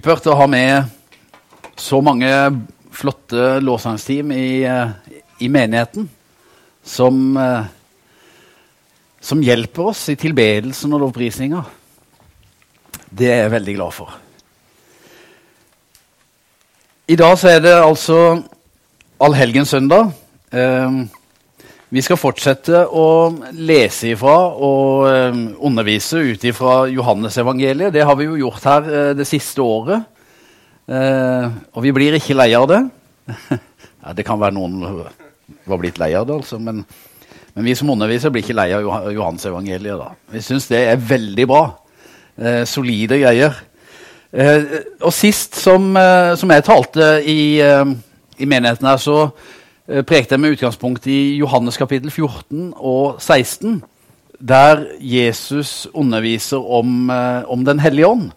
supert å ha med så mange flotte lovsangsteam i, eh, i menigheten som, eh, som hjelper oss i tilbedelsen og lovprisninga. Det er jeg veldig glad for. I dag så er det altså allhelgenssøndag. Eh, vi skal fortsette å lese ifra og eh, undervise ut ifra Johannesevangeliet. Det har vi jo gjort her eh, det siste året. Eh, og vi blir ikke lei av det. det kan være noen var blitt lei av det, altså, men, men, vi som underviser blir ikke lei av Johannesevangeliet. da. Vi syns det er veldig bra. Solide greier. Og sist som, som, jeg talte i, i menigheten her, så prekte jeg med utgangspunkt i Johannes kapittel 14 og 16, der Jesus underviser om, eh, om Den hellige ånd.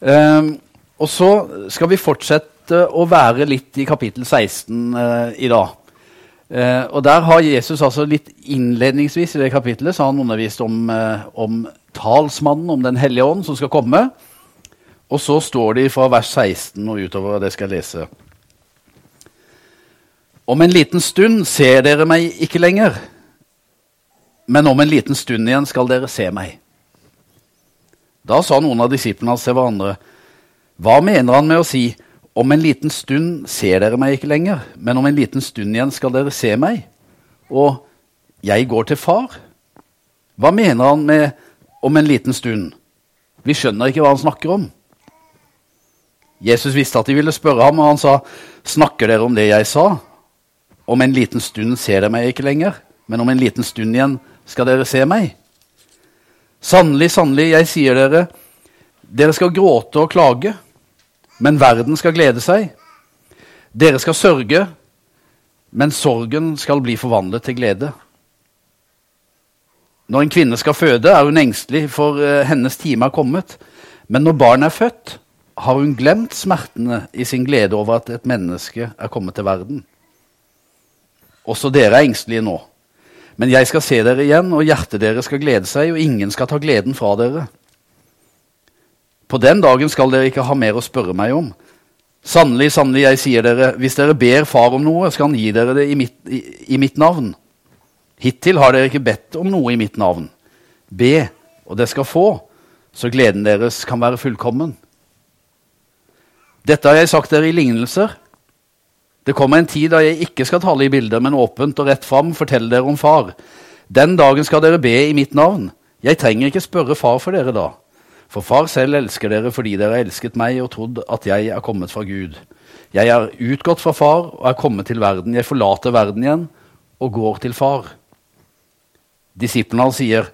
Um, og så skal vi fortsette å være litt i kapittel 16 uh, i dag. Og Der har Jesus altså litt innledningsvis i det kapitlet så har han undervist om, om talsmannen, om Den hellige ånd, som skal komme. Og så står det fra vers 16 og utover det skal jeg lese. Om en liten stund ser dere meg ikke lenger, men om en liten stund igjen skal dere se meg. Da sa noen av disiplene hans til hverandre, hva mener han med å si, om en liten stund ser dere meg ikke lenger, men om en liten stund igjen skal dere se meg, og jeg går til far? Hva mener han med om en liten stund? Vi skjønner ikke hva han snakker om. Jesus visste at de ville spørre ham, og han sa, snakker dere om det jeg sa? Om en liten stund ser dere meg ikke lenger, men om en liten stund igjen skal dere se meg. Sannelig, sannelig, jeg sier dere, dere skal gråte og klage, men verden skal glede seg. Dere skal sørge, men sorgen skal bli forvandlet til glede. Når en kvinne skal føde, er hun engstelig, for uh, hennes time er kommet. Men når barnet er født, har hun glemt smertene i sin glede over at et menneske er kommet til verden. Også dere er engstelige nå. Men jeg skal se dere igjen, og hjertet deres skal glede seg, og ingen skal ta gleden fra dere. På den dagen skal dere ikke ha mer å spørre meg om. Sannelig, sannelig, jeg sier dere, hvis dere ber Far om noe, skal han gi dere det i mitt, i, i mitt navn. Hittil har dere ikke bedt om noe i mitt navn. Be, og det skal få, så gleden deres kan være fullkommen. Dette har jeg sagt dere i lignelser det kommer en tid da jeg ikke skal tale i bilder, men åpent og rett fram fortelle dere om Far. Den dagen skal dere be i mitt navn. Jeg trenger ikke spørre Far for dere da. For Far selv elsker dere fordi dere har elsket meg og trodd at jeg er kommet fra Gud. Jeg er utgått fra Far og er kommet til verden. Jeg forlater verden igjen og går til Far. Disiplene hans sier,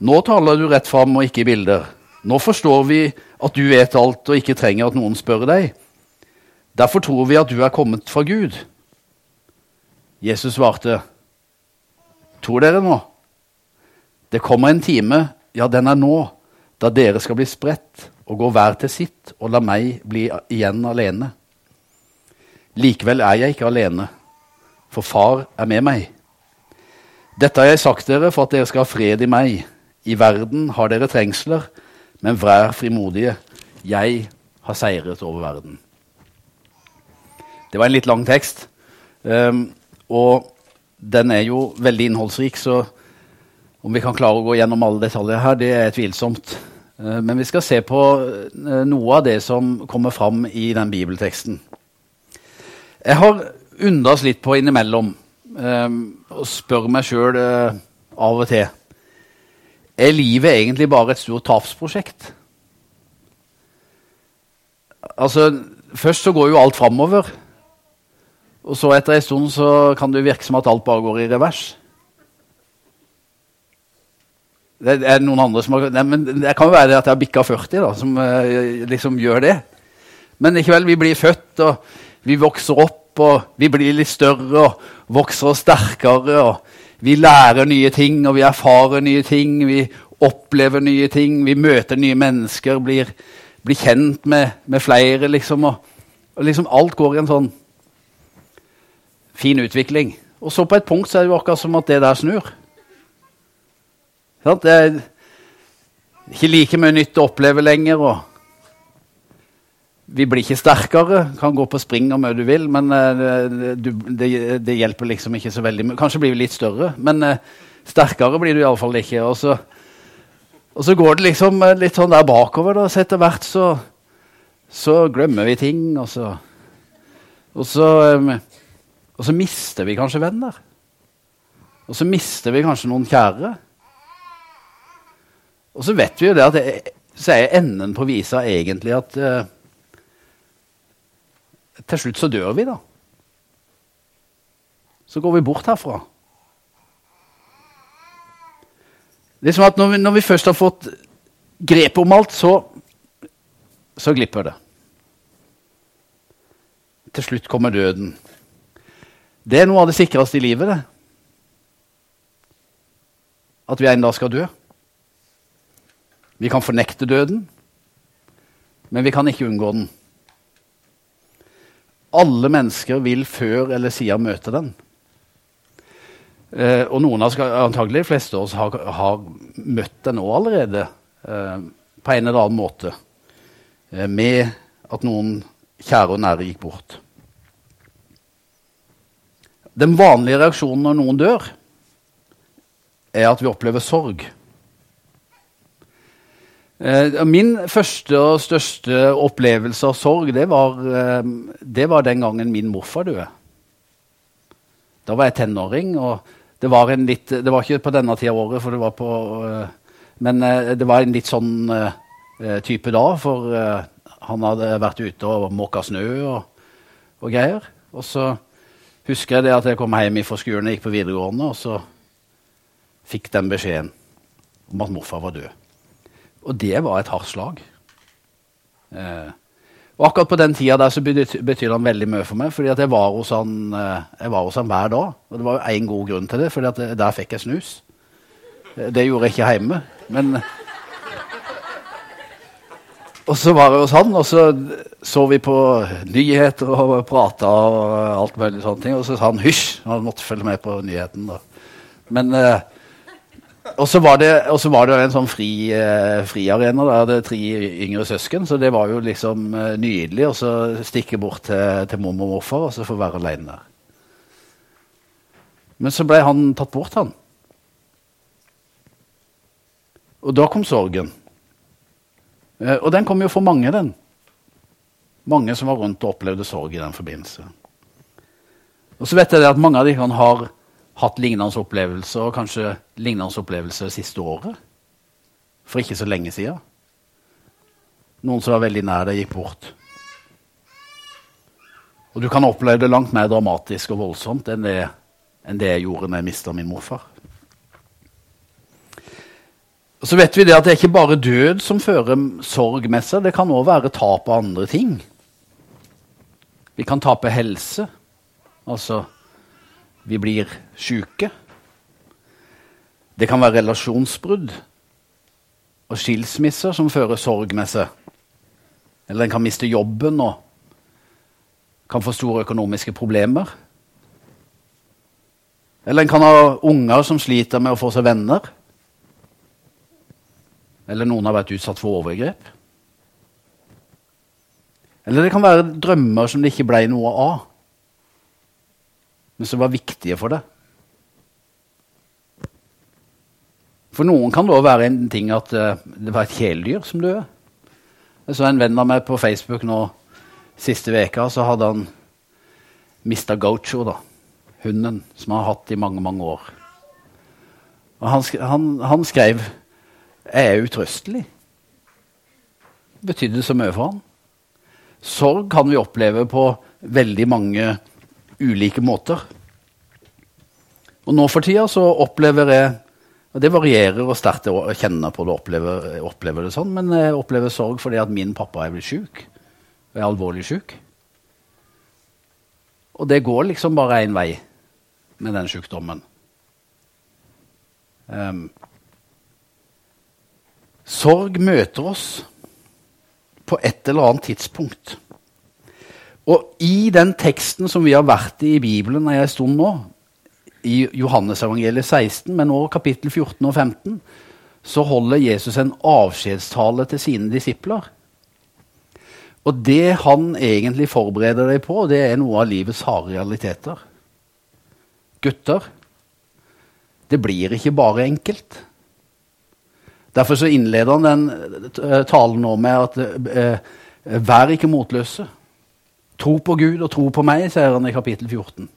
nå taler du rett fram og ikke i bilder. Nå forstår vi at du vet alt og ikke trenger at noen spør deg. Derfor tror vi at du er kommet fra Gud. Jesus svarte, tror dere nå? Det kommer en time, ja, den er nå, da dere skal bli spredt og gå hver til sitt og la meg bli igjen alene. Likevel er jeg ikke alene, for far er med meg. Dette har jeg sagt dere for at dere skal ha fred i meg. I verden har dere trengsler, men vær frimodige. Jeg har seiret over verden. Det var en litt lang tekst. Um, og den er jo veldig innholdsrik, så om vi kan klare å gå gjennom alle detaljer her, det er tvilsomt. Uh, men vi skal se på uh, noe av det som kommer fram i den bibelteksten. Jeg har undres litt på innimellom um, og spør meg sjøl uh, av og til Er livet egentlig bare et stort tapsprosjekt? Altså, Først så går jo alt framover. Og så etter en stund så kan det virke som at alt bare går i revers. Det er noen andre som har, nei, men Det kan jo være at jeg har bikka 40 da, som uh, liksom gjør det. Men likevel, vi blir født, og vi vokser opp, og vi blir litt større og vokser oss sterkere. og Vi lærer nye ting, og vi erfarer nye ting. Vi opplever nye ting, vi møter nye mennesker, blir, blir kjent med, med flere. liksom, og, og liksom Alt går i en sånn fin utvikling. Og så på et punkt så er det jo akkurat som at det der snur. Det er ikke like mye nytt å oppleve lenger. Vi blir ikke sterkere. Kan gå på spring om du vil, men du, det, det, hjelper liksom ikke så veldig. Kanskje blir vi litt større, men uh, sterkere blir du iallfall ikke. Og så, og så, går det liksom litt sånn der bakover. da, så Etter hvert så, så glemmer vi ting, og så, og så, og så mister vi kanskje venner. Og så mister vi kanskje noen kjære. Og så vet vi jo det at det, så er enden på visa egentlig at eh, til slutt så dør vi, da. Så går vi bort herfra. Det er som at når vi, når vi først har fått grep om alt, så, så glipper det. Til slutt kommer døden. Det er noe av det sikreste i livet, det. At vi en dag skal dø. Vi kan fornekte døden, men vi kan ikke unngå den. Alle mennesker vil før eller siden møte den. Eh, og noen av antagelig de fleste av oss har, har møtt den nå allerede eh, på en eller annen måte. Eh, med at noen kjære og nære gikk bort. Den vanlige reaksjonen når noen dør, er at vi opplever sorg. Eh, min første og største opplevelse av sorg, det var, eh, det var den gangen min morfar døde. Da var jeg tenåring, og det var, litt, det var ikke på denne tida av året, for det var på, eh, men det var en litt sånn type da, for han hadde vært ute og måka snø og, og, greier. Og så husker jeg det at jeg kom hjem fra skolen og gikk på videregående, og så fikk den beskjeden om at morfar var død. Og det var et hardt slag. Eh, og akkurat på den tida der så betydde han veldig mye for meg, fordi at jeg var hos han, eh, var hos han hver dag. Og det var jo én god grunn til det, for der fikk jeg snus. Eh, det gjorde jeg ikke hjemme. Men Og så var det hos han, og så så vi på nyheter og prata og alt mulig sånne ting. Og så sa han hysj, han måtte følge med på nyheten. da. Men eh, og så var, var, det en sånn fri, eh, friarena. Der hadde tre yngre søsken, så det var jo liksom eh, nydelig så stikke bort til, til mormor og morfar og så få være alene der. Men så ble han tatt bort, han. Og da kom sorgen. Eh, og den kom jo for mange, den. Mange som var rundt og opplevde sorg i den forbindelse. Og så vet jeg at mange av de kan ha hatt lignende opplevelser, og kanskje lignende opplevelser siste året. For ikke så lenge siden. Noen som var veldig nær deg, gikk bort. Og du kan oppleve det langt mer dramatisk og voldsomt enn det, enn det jeg gjorde når jeg mista min morfar. Og så vet vi det at det er ikke bare død som fører sorg med seg. Det kan òg være tap av andre ting. Vi kan tape helse. Altså vi blir sjuke. Det kan være relasjonsbrudd og skilsmisser som fører sorg med seg. Eller en kan miste jobben og kan få store økonomiske problemer. Eller en kan ha unger som sliter med å få seg venner. Eller noen har vært utsatt for overgrep. Eller det kan være drømmer som det ikke ble noe av men som var viktige for det. For noen kan det òg være en ting at uh, det var et kjæledyr som døde. Jeg så en venn av meg på Facebook nå siste veka, så hadde han mista Gaucho, da. Hunden som han har hatt i mange, mange år. Og han, han, han skrev er utrøstelig'. Det betydde så mye for han. Sorg kan vi oppleve på veldig mange ulike måter. Og nå for tida så opplever jeg og Det varierer og sterkt jeg kjenner på det opplever, opplever, det sånn, men jeg opplever sorg fordi at min pappa er blitt sjuk. Er alvorlig sjuk. Og det går liksom bare én vei med den sykdommen. Um, sorg møter oss på et eller annet tidspunkt. Og i den teksten som vi har vært i i Bibelen en stund nå, i Johannesevangeliet 16, men nå kapittel 14 og 15, så holder Jesus en avskjedstale til sine disipler. Og det han egentlig forbereder deg på, det er noe av livets harde realiteter. Gutter, det blir ikke bare enkelt. Derfor så innleder han den eh, talen nå med at eh, vær ikke motløse. Tro på Gud og tro på meg, sier han i kapittel 14.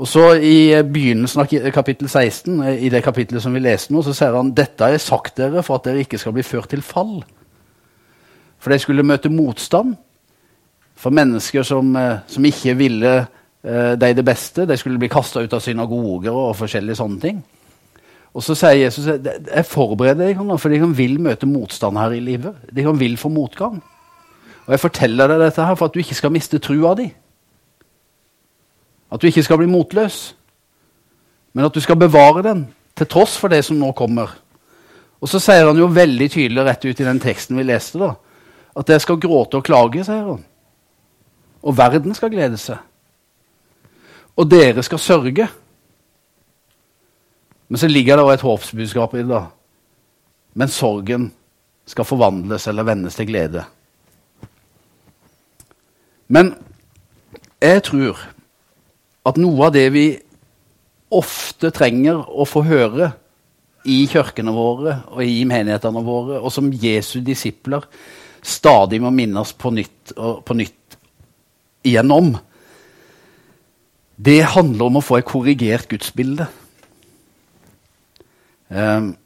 Og så I begynnelsen av kapittel 16, i det kapittelet som vi leste nå, så sier han dette er sagt dere for at dere ikke skal bli ført til fall. For de skulle møte motstand for mennesker som, eh, som ikke ville eh, de det beste. De skulle bli kasta ut av synagoger og forskjellige sånne ting. Og så sier Jesus jeg forbereder deg, for de vil møte motstand her i livet. De vil få motgang. Og jeg forteller deg dette her for at du ikke skal miste trua di. At du ikke skal bli motløs, men at du skal bevare den til tross for det som nå kommer. Og så sier han jo veldig tydelig rett ut i den teksten vi leste, da, at jeg skal gråte og klage, sier han. Og verden skal glede seg. Og dere skal sørge. Men så ligger det også et håpsbudskap i det. da. Men sorgen skal forvandles eller vendes til glede. Men jeg tror at noe av det vi ofte trenger å få høre i kirkene våre og i menighetene våre, og som Jesu disipler stadig må minnes på nytt og på nytt igjennom, det handler om å få et korrigert gudsbilde. Um,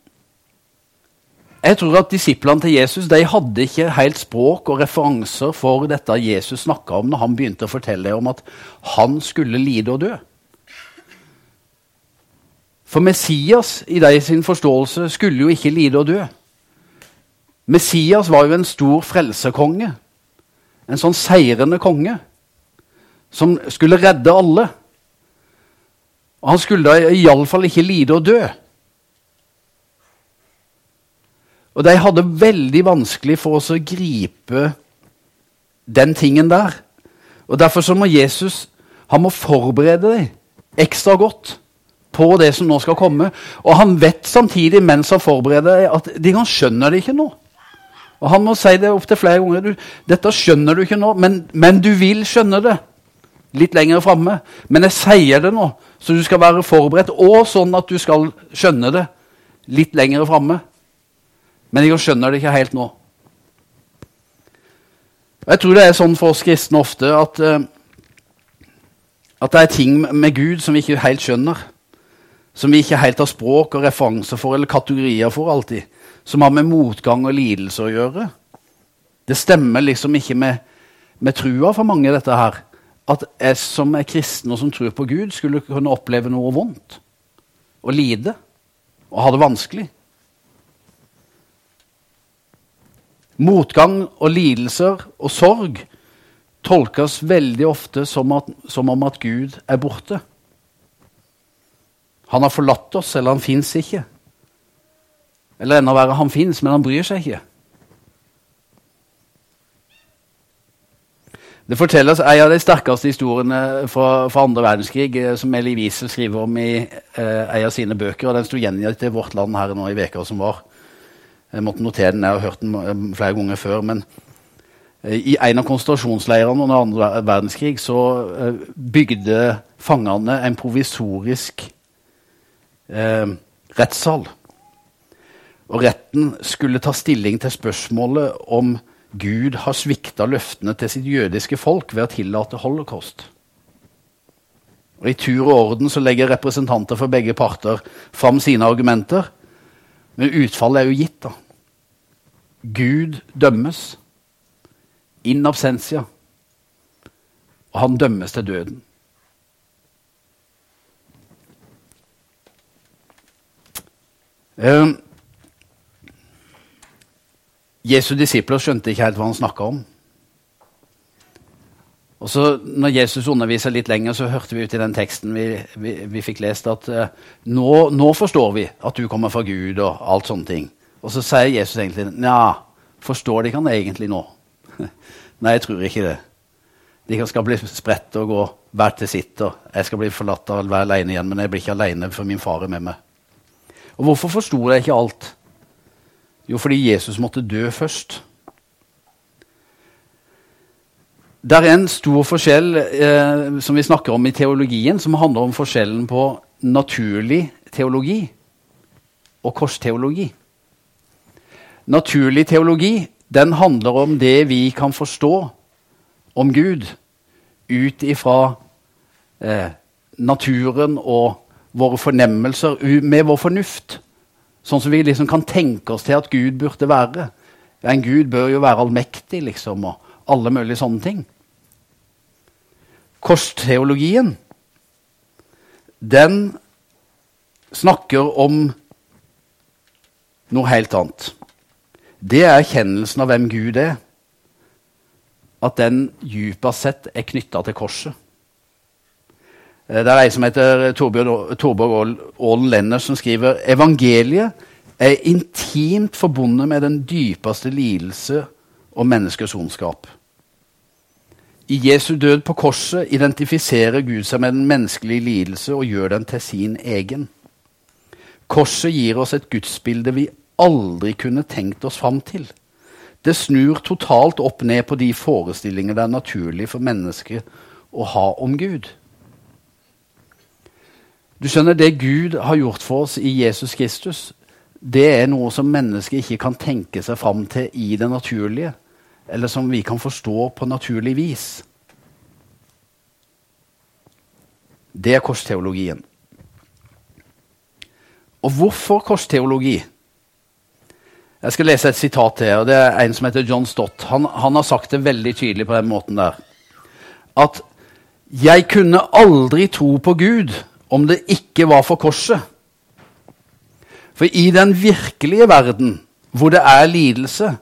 jeg tror at Disiplene til Jesus de hadde ikke helt språk og referanser for dette Jesus snakka om når han begynte å fortelle om at han skulle lide og dø. For Messias i de sin forståelse skulle jo ikke lide og dø. Messias var jo en stor frelserkonge. En sånn seirende konge som skulle redde alle. Og han skulle iallfall ikke lide og dø. Og de hadde veldig vanskelig for oss å gripe den tingen der. Og Derfor så må Jesus han må forberede deg ekstra godt på det som nå skal komme. Og han vet samtidig mens han forbereder deg, at de kan skjønner det ikke nå. Og Han må si det opptil flere ganger. Du, 'Dette skjønner du ikke nå, men, men du vil skjønne det.' Litt lenger framme. Men jeg sier det nå, så du skal være forberedt, og sånn at du skal skjønne det litt lenger framme. Men jeg skjønner det ikke helt nå. Jeg tror det er sånn for oss kristne ofte at, uh, at det er ting med Gud som vi ikke helt skjønner. Som vi ikke helt har språk og referanser for eller kategorier for alltid. Som har med motgang og lidelse å gjøre. Det stemmer liksom ikke med, med trua for mange, dette her. At jeg som er kristen og som tror på Gud, skulle kunne oppleve noe vondt. Og lide. Og ha det vanskelig. Motgang og lidelser og sorg tolkes veldig ofte som, at, som om at Gud er borte. Han har forlatt oss, eller han fins ikke. Eller enda verre, han fins, men han bryr seg ikke. Det fortelles En av de sterkeste historiene fra, fra andre verdenskrig eh, som Elie Wiesel skriver om i eh, en av sine bøker. og Den sto gjengitt i Vårt Land her nå i veka som var. Jeg måtte notere den, jeg har hørt den eh, flere ganger før. men eh, I en av konsentrasjonsleirene under andre verdenskrig så eh, bygde fangene en provisorisk eh, rettssal. Og retten skulle ta stilling til spørsmålet om Gud har svikta løftene til sitt jødiske folk ved å tillate holocaust. Og I tur og orden så legger representanter for begge parter fram sine argumenter. Men utfallet er jo gitt. da. Gud dømmes in absentia, og han dømmes til døden. Uh, Jesu disipler skjønte ikke helt hva han snakka om. Og så når Jesus underviser litt lenger, så hørte vi ut i den teksten vi, vi, vi fikk lest, at uh, nå, nå, forstår vi at du kommer fra Gud og alt sånne ting. Og så sier Jesus egentlig Nja, forstår de ikke han egentlig nå? Nei, jeg tror ikke det. De skal bli spredt og gå hver til sitt. og Jeg skal bli forlatt å være alene igjen, men jeg blir ikke alene, for min far er med meg. Og hvorfor forsto jeg ikke alt? Jo, fordi Jesus måtte dø først. Det er en stor forskjell eh, som vi snakker om i teologien, som handler om forskjellen på naturlig teologi og korsteologi. Naturlig teologi den handler om det vi kan forstå om Gud ut ifra eh, naturen og våre fornemmelser med vår fornuft. Sånn som vi liksom kan tenke oss til at Gud burde være. En Gud bør jo være allmektig, liksom, og alle mulige sånne ting. Korsteologien, den snakker om noe helt annet. Det er erkjennelsen av hvem Gud er. At den djupest sett er knytta til korset. Eh, det er ei som heter Torborg Aalen Lenner, som skriver evangeliet er intimt forbundet med den dypeste lidelse og menneskers ondskap. I Jesu død på korset identifiserer Gud seg med den menneskelige lidelse og gjør den til sin egen. Korset gir oss et gudsbilde vi aldri kunne tenkt oss fram til. Det snur totalt opp ned på de forestillinger det er naturlig for mennesket å ha om Gud. Du skjønner, Det Gud har gjort for oss i Jesus Kristus, det er noe som mennesket ikke kan tenke seg fram til i det naturlige, eller som vi kan forstå på naturlig vis. Det er korsteologien. Og hvorfor korsteologi? Jeg skal lese et sitat til. og Det er en som heter John Stott. Han, han har sagt det veldig tydelig på den måten der. At 'jeg kunne aldri tro på Gud' om det ikke var for korset. For i den virkelige verden, hvor det er lidelse,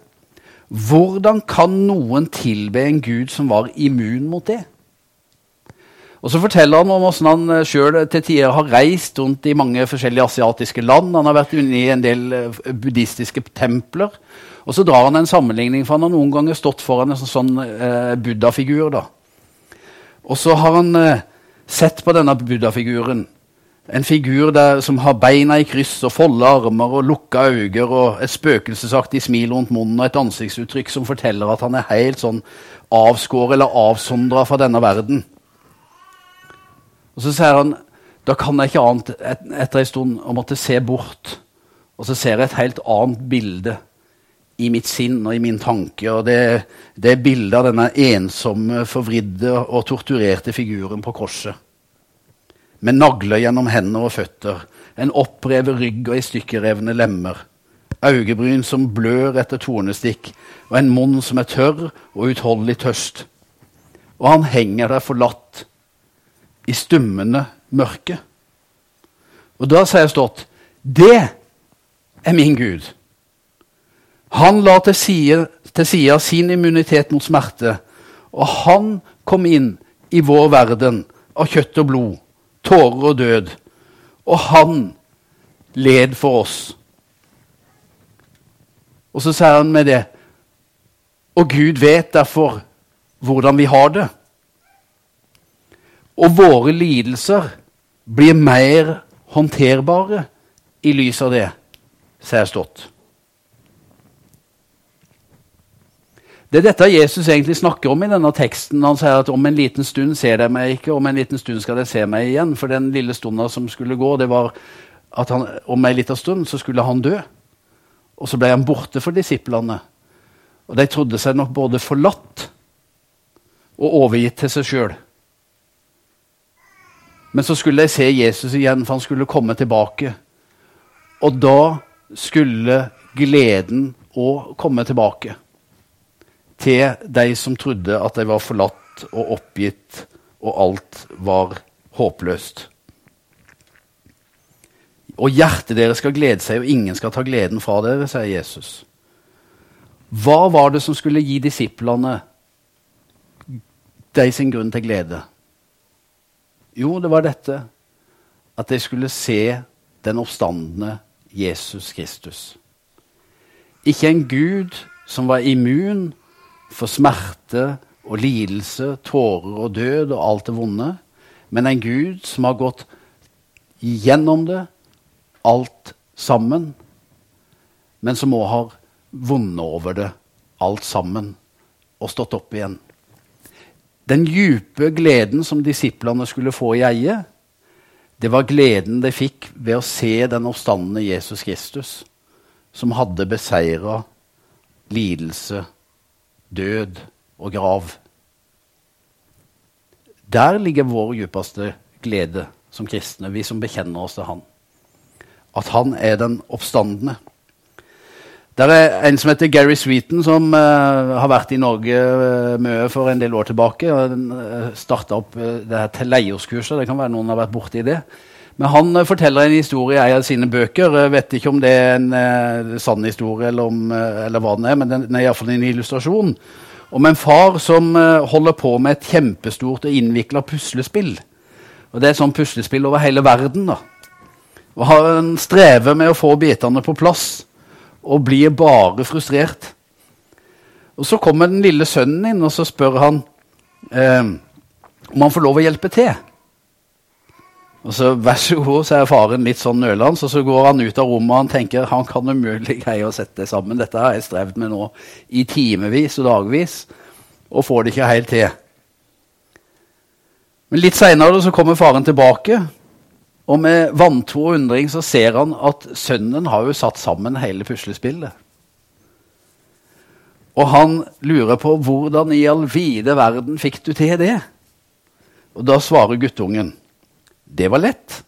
hvordan kan noen tilbe en gud som var immun mot det? Og Så forteller han om hvordan han eh, sjøl til tider har reist rundt i mange forskjellige asiatiske land. Han har vært inne i en del eh, buddhistiske templer. Og så drar han en sammenligning, for han har noen ganger stått foran en sånn, eh, buddha-figur. Og så har han eh, sett på denne buddha-figuren. En figur der, som har beina i kryss og folde armer og lukka øyne og et spøkelsesaktig smil rundt munnen og et ansiktsuttrykk som forteller at han er helt sånn avskåret eller avsondra fra denne verden. Og Så sier han da kan jeg ikke annet et, etter en stund å måtte se bort. Og så ser jeg et helt annet bilde i mitt sinn og i min tanke. og Det, det er bildet av denne ensomme, forvridde og torturerte figuren på korset. Med nagler gjennom hender og føtter, en opprevet rygg og i stykkerevne lemmer. Øyebryn som blør etter tornestikk, og en munn som er tørr og utholdelig tørst. Og han henger der forlatt, i stummende mørke. Og da sier jeg stått Det er min Gud. Han la til side, til side sin immunitet mot smerte, og han kom inn i vår verden av kjøtt og blod, tårer og død. Og han led for oss. Og så sier han med det Og Gud vet derfor hvordan vi har det. Og våre lidelser blir mer håndterbare i lys av det, sier stått. Det er dette Jesus egentlig snakker om i denne teksten. Han sier at om en liten stund ser de meg ikke, om en liten stund skal de se meg igjen. For den lille stunda som skulle gå, det var at han, om en liten stund så skulle han dø. Og så ble han borte for disiplene. Og de trodde seg nok både forlatt og overgitt til seg sjøl. Men så skulle de se Jesus igjen, for han skulle komme tilbake. Og da skulle gleden òg komme tilbake til de som trodde at de var forlatt og oppgitt, og alt var håpløst. Og hjertet deres skal glede seg, og ingen skal ta gleden fra dere, sier Jesus. Hva var det som skulle gi disiplene de sin grunn til glede? Jo, det var dette at de skulle se den oppstandende Jesus Kristus. Ikke en Gud som var immun for smerte og lidelse, tårer og død og alt det vonde, men en Gud som har gått gjennom det, alt sammen, men som òg har vunnet over det, alt sammen, og stått opp igjen. Den djupe gleden som disiplene skulle få i eie, det var gleden de fikk ved å se den oppstandende Jesus Kristus, som hadde beseira lidelse, død og grav. Der ligger vår djupeste glede som kristne, vi som bekjenner oss til Han. At Han er den oppstandende. Det er en som heter Gary Sweeten, som uh, har vært i Norge uh, mye for en del år tilbake. og uh, starta opp uh, det her Teleios-kurset. Det kan være noen har vært borti det. Men han forteller en historie i en av sine bøker. Jeg vet ikke om det er en sann historie, eller, om, eller, hva den er, men den, den er iallfall en illustrasjon. Om en far som holder på med et kjempestort og innvikla puslespill. Og Det er sånn puslespill over hele verden. da. Og Han strever med å få bitene på plass og blir bare frustrert. Og Så kommer den lille sønnen inn og så spør han eh, om han får lov å hjelpe til. Og så vær så god, så er faren litt sånn nølende, og så går han ut av rommet og han tenker han kan umulig greie å sette det sammen. Dette har jeg strevd med nå i timevis og dagvis og får det ikke helt til. Men litt seinere kommer faren tilbake, og med vantro og undring så ser han at sønnen har jo satt sammen hele puslespillet. Og han lurer på hvordan i all vide verden fikk du til det? Og da svarer guttungen det var lett.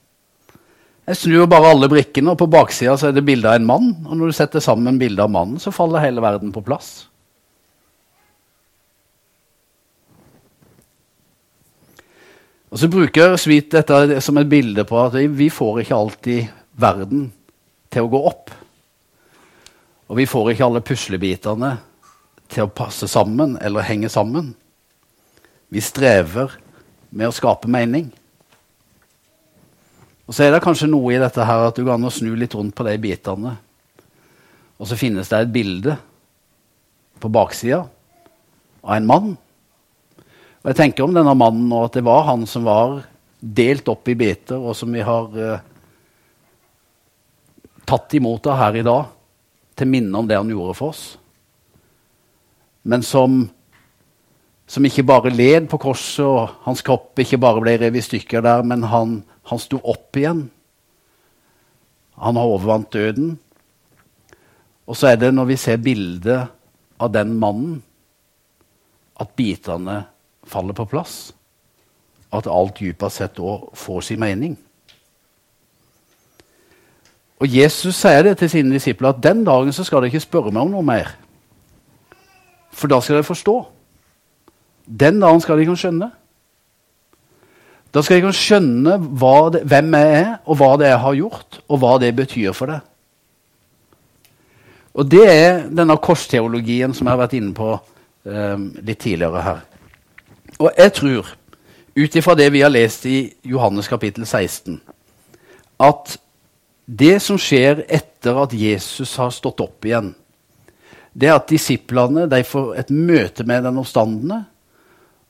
Jeg snur bare alle brikkene, og på baksida er det bilde av en mann. Og når du setter sammen bildet av mannen, så faller hele verden på plass. Og Så bruker Sweet dette som et bilde på at vi får ikke alltid verden til å gå opp. Og vi får ikke alle puslebitene til å passe sammen eller henge sammen. Vi strever med å skape mening. Og Så er det kanskje noe i dette her at du kan snu litt rundt på de bitene. Og så finnes det et bilde på baksida av en mann og Jeg tenker om denne mannen nå at det var han som var delt opp i biter, og som vi har eh, tatt imot av her i dag, til minne om det han gjorde for oss. Men som, som ikke bare led på korset, og hans kropp ikke bare ble revet i stykker der, men han, han sto opp igjen. Han har overvant døden. Og så er det når vi ser bildet av den mannen, at bitene faller på plass. At alt dypest sett òg får sin mening. Og Jesus sier det til sine disipler at den dagen så skal dere ikke spørre meg om noe mer. For da skal dere forstå. Den dagen skal dere skjønne. Da skal dere skjønne det, hvem jeg er, og hva det jeg har gjort, og hva det betyr for deg. Og det er denne korsteologien som jeg har vært inne på eh, litt tidligere her. Og jeg tror, ut ifra det vi har lest i Johannes kapittel 16, at det som skjer etter at Jesus har stått opp igjen, det er at disiplene får et møte med den oppstandende.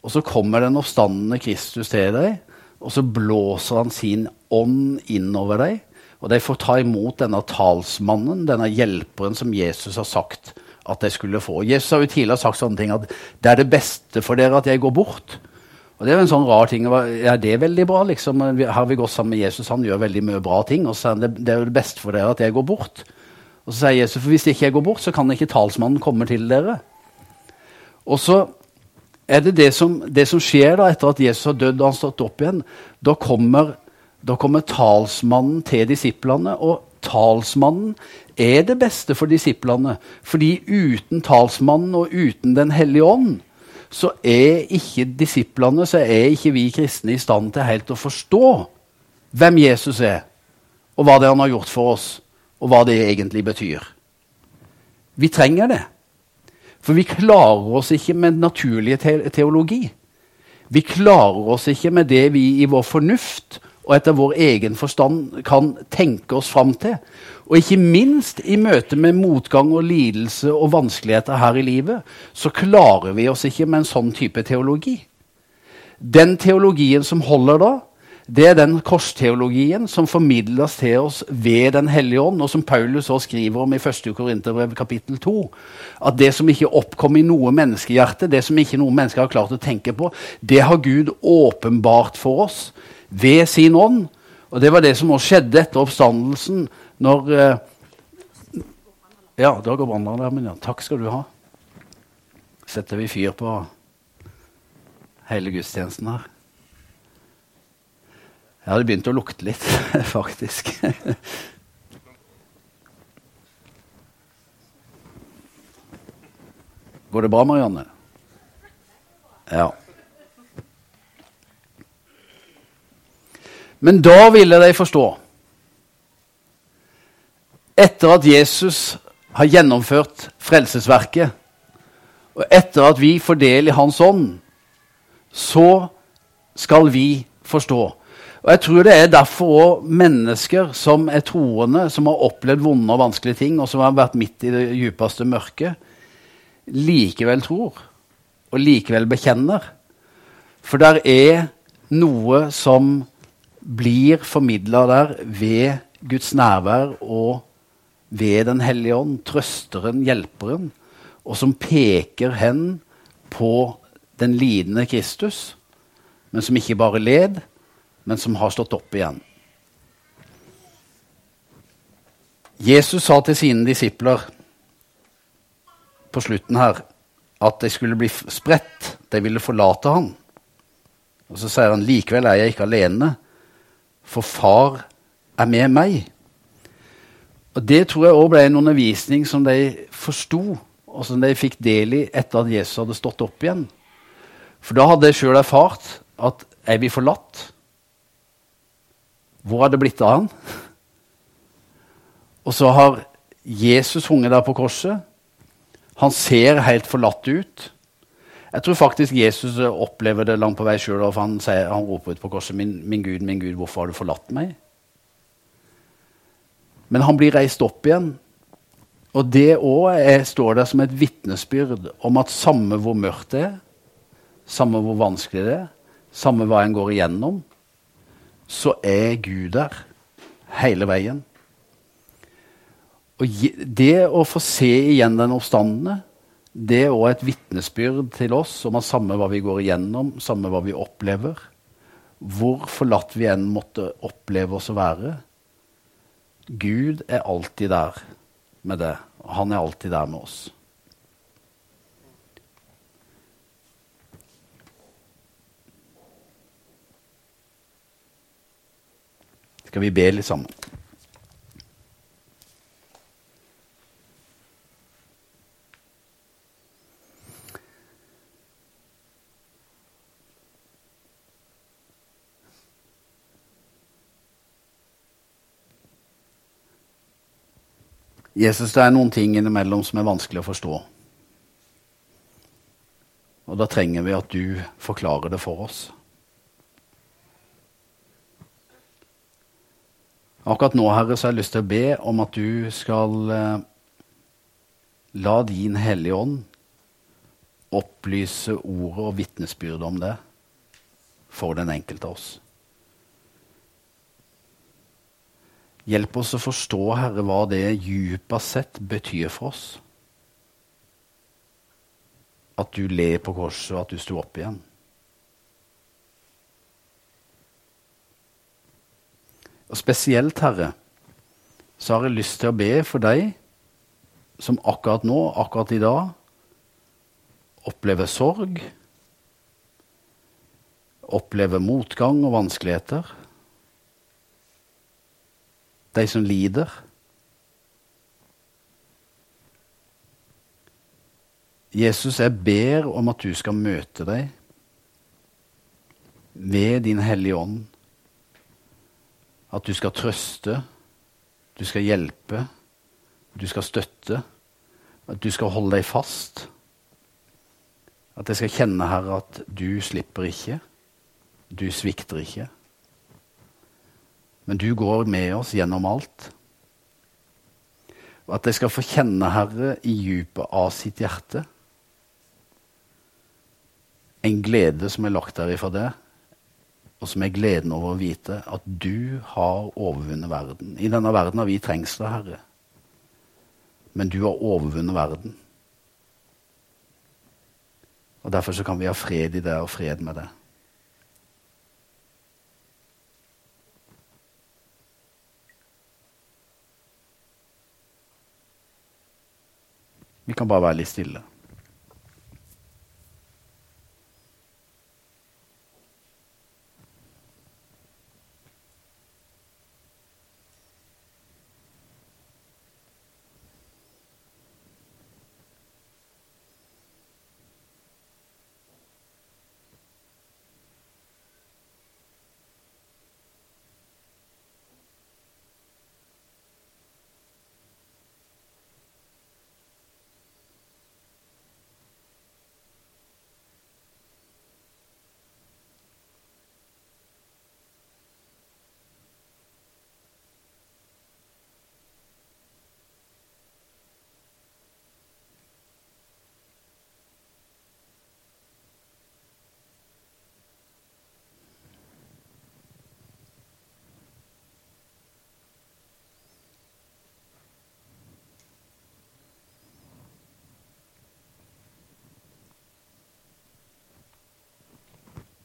Og så kommer den oppstandende Kristus til dem, og så blåser han sin ånd innover dem. Og de får ta imot denne talsmannen, denne hjelperen som Jesus har sagt at jeg skulle få. Jesus har jo tidligere sagt sånne ting at det er det beste for dere at jeg går bort. Og Det er jo en sånn rar ting. Ja, det er veldig bra? liksom? Her har vi gått sammen med Jesus, han gjør veldig mye bra ting. Og så er det, det er jo det beste for dere at jeg går bort. Og så sier Jesus for hvis ikke jeg går bort, så kan ikke talsmannen komme til dere. Og så er det det som, det som skjer da etter at Jesus har dødd og han stått opp igjen. Da kommer, da kommer talsmannen til disiplene. og talsmannen er det beste for disiplene. Fordi uten talsmannen og uten Den hellige ånd så er ikke disiplene, så er ikke vi kristne i stand til helt å forstå hvem Jesus er, og hva det han har gjort for oss, og hva det egentlig betyr. Vi trenger det. For vi klarer oss ikke med naturlig teologi. Vi klarer oss ikke med det vi i vår fornuft og etter vår egen forstand kan tenke oss fram til. Og ikke minst i møte med motgang og lidelse og vanskeligheter her i livet, så klarer vi oss ikke med en sånn type teologi. Den teologien som holder da, det er den korsteologien som formidles til oss ved Den hellige ånd, og som Paulus også skriver om i 1. Korinterbrev kapittel 2. At det som ikke oppkom i noe menneskehjerte, det som ikke noe menneske har klart å tenke på, det har Gud åpenbart for oss ved sin ånd. Og det var det som også skjedde etter oppstandelsen, når eh, Ja, da går brannalarmen, ja. Takk skal du ha. Setter vi fyr på hele gudstjenesten her. Jeg hadde begynt å lukte litt, faktisk. Går det bra, Marianne? Ja. Men da ville de forstå Etter at Jesus har gjennomført frelsesverket, og etter at vi får del i Hans ånd, så skal vi forstå. Og Jeg tror det er derfor òg mennesker som er troende, som har opplevd vonde og vanskelige ting, og som har vært midt i det djupeste mørket, likevel tror og likevel bekjenner. For der er noe som blir formidla der ved Guds nærvær og ved Den hellige ånd, trøsteren, hjelperen, og som peker hen på den lidende Kristus, men som ikke bare led, men som har stått opp igjen. Jesus sa til sine disipler på slutten her at de skulle bli spredt, de ville forlate ham. Og Så sier han likevel er jeg ikke alene, for far er med meg. Og Det tror jeg òg ble en undervisning som de forsto, og som de fikk del i etter at Jesus hadde stått opp igjen. For da hadde jeg sjøl erfart at er vi forlatt? Hvor er det blitt av han? Og så har Jesus hunget der på korset. Han ser helt forlatt ut. Jeg tror faktisk Jesus opplever det langt på vei sjøl. Han, han roper ut på korset min, 'Min Gud, min Gud, hvorfor har du forlatt meg?' Men han blir reist opp igjen. Og det òg står der som et vitnesbyrd om at samme hvor mørkt det er, samme hvor vanskelig det er, samme hva en går igjennom, så er Gud der hele veien. Og det å få se igjen den oppstandende, det er òg et vitnesbyrd til oss om at samme hva vi går igjennom, samme hva vi opplever, hvor forlatt vi enn måtte oppleve oss å være, Gud er alltid der med det. Han er alltid der med oss. Skal vi be litt sammen? Jesus, det er noen ting innimellom som er vanskelig å forstå. Og da trenger vi at du forklarer det for oss. Akkurat nå, Herre, så har jeg lyst til å be om at du skal eh, la din Hellige Ånd opplyse ordet og vitnesbyrdet om det for den enkelte av oss. Hjelp oss å forstå, Herre, hva det djupest sett betyr for oss. At du ler på korset, og at du sto opp igjen. Og spesielt, Herre, så har jeg lyst til å be for deg som akkurat nå, akkurat i dag, opplever sorg, opplever motgang og vanskeligheter. De som lider. Jesus, jeg ber om at du skal møte deg ved din Hellige Ånd at du skal trøste, du skal hjelpe, du skal støtte, at du skal holde deg fast. At jeg skal kjenne, Herre, at du slipper ikke, du svikter ikke. Men du går med oss gjennom alt. Og at jeg skal få kjenne, Herre, i djupet av sitt hjerte en glede som er lagt der ifra det, og som er gleden over å vite at du har overvunnet verden. I denne verden har vi trengsler, Herre. Men du har overvunnet verden. Og Derfor så kan vi ha fred i det og fred med det. Vi kan bare være litt stille.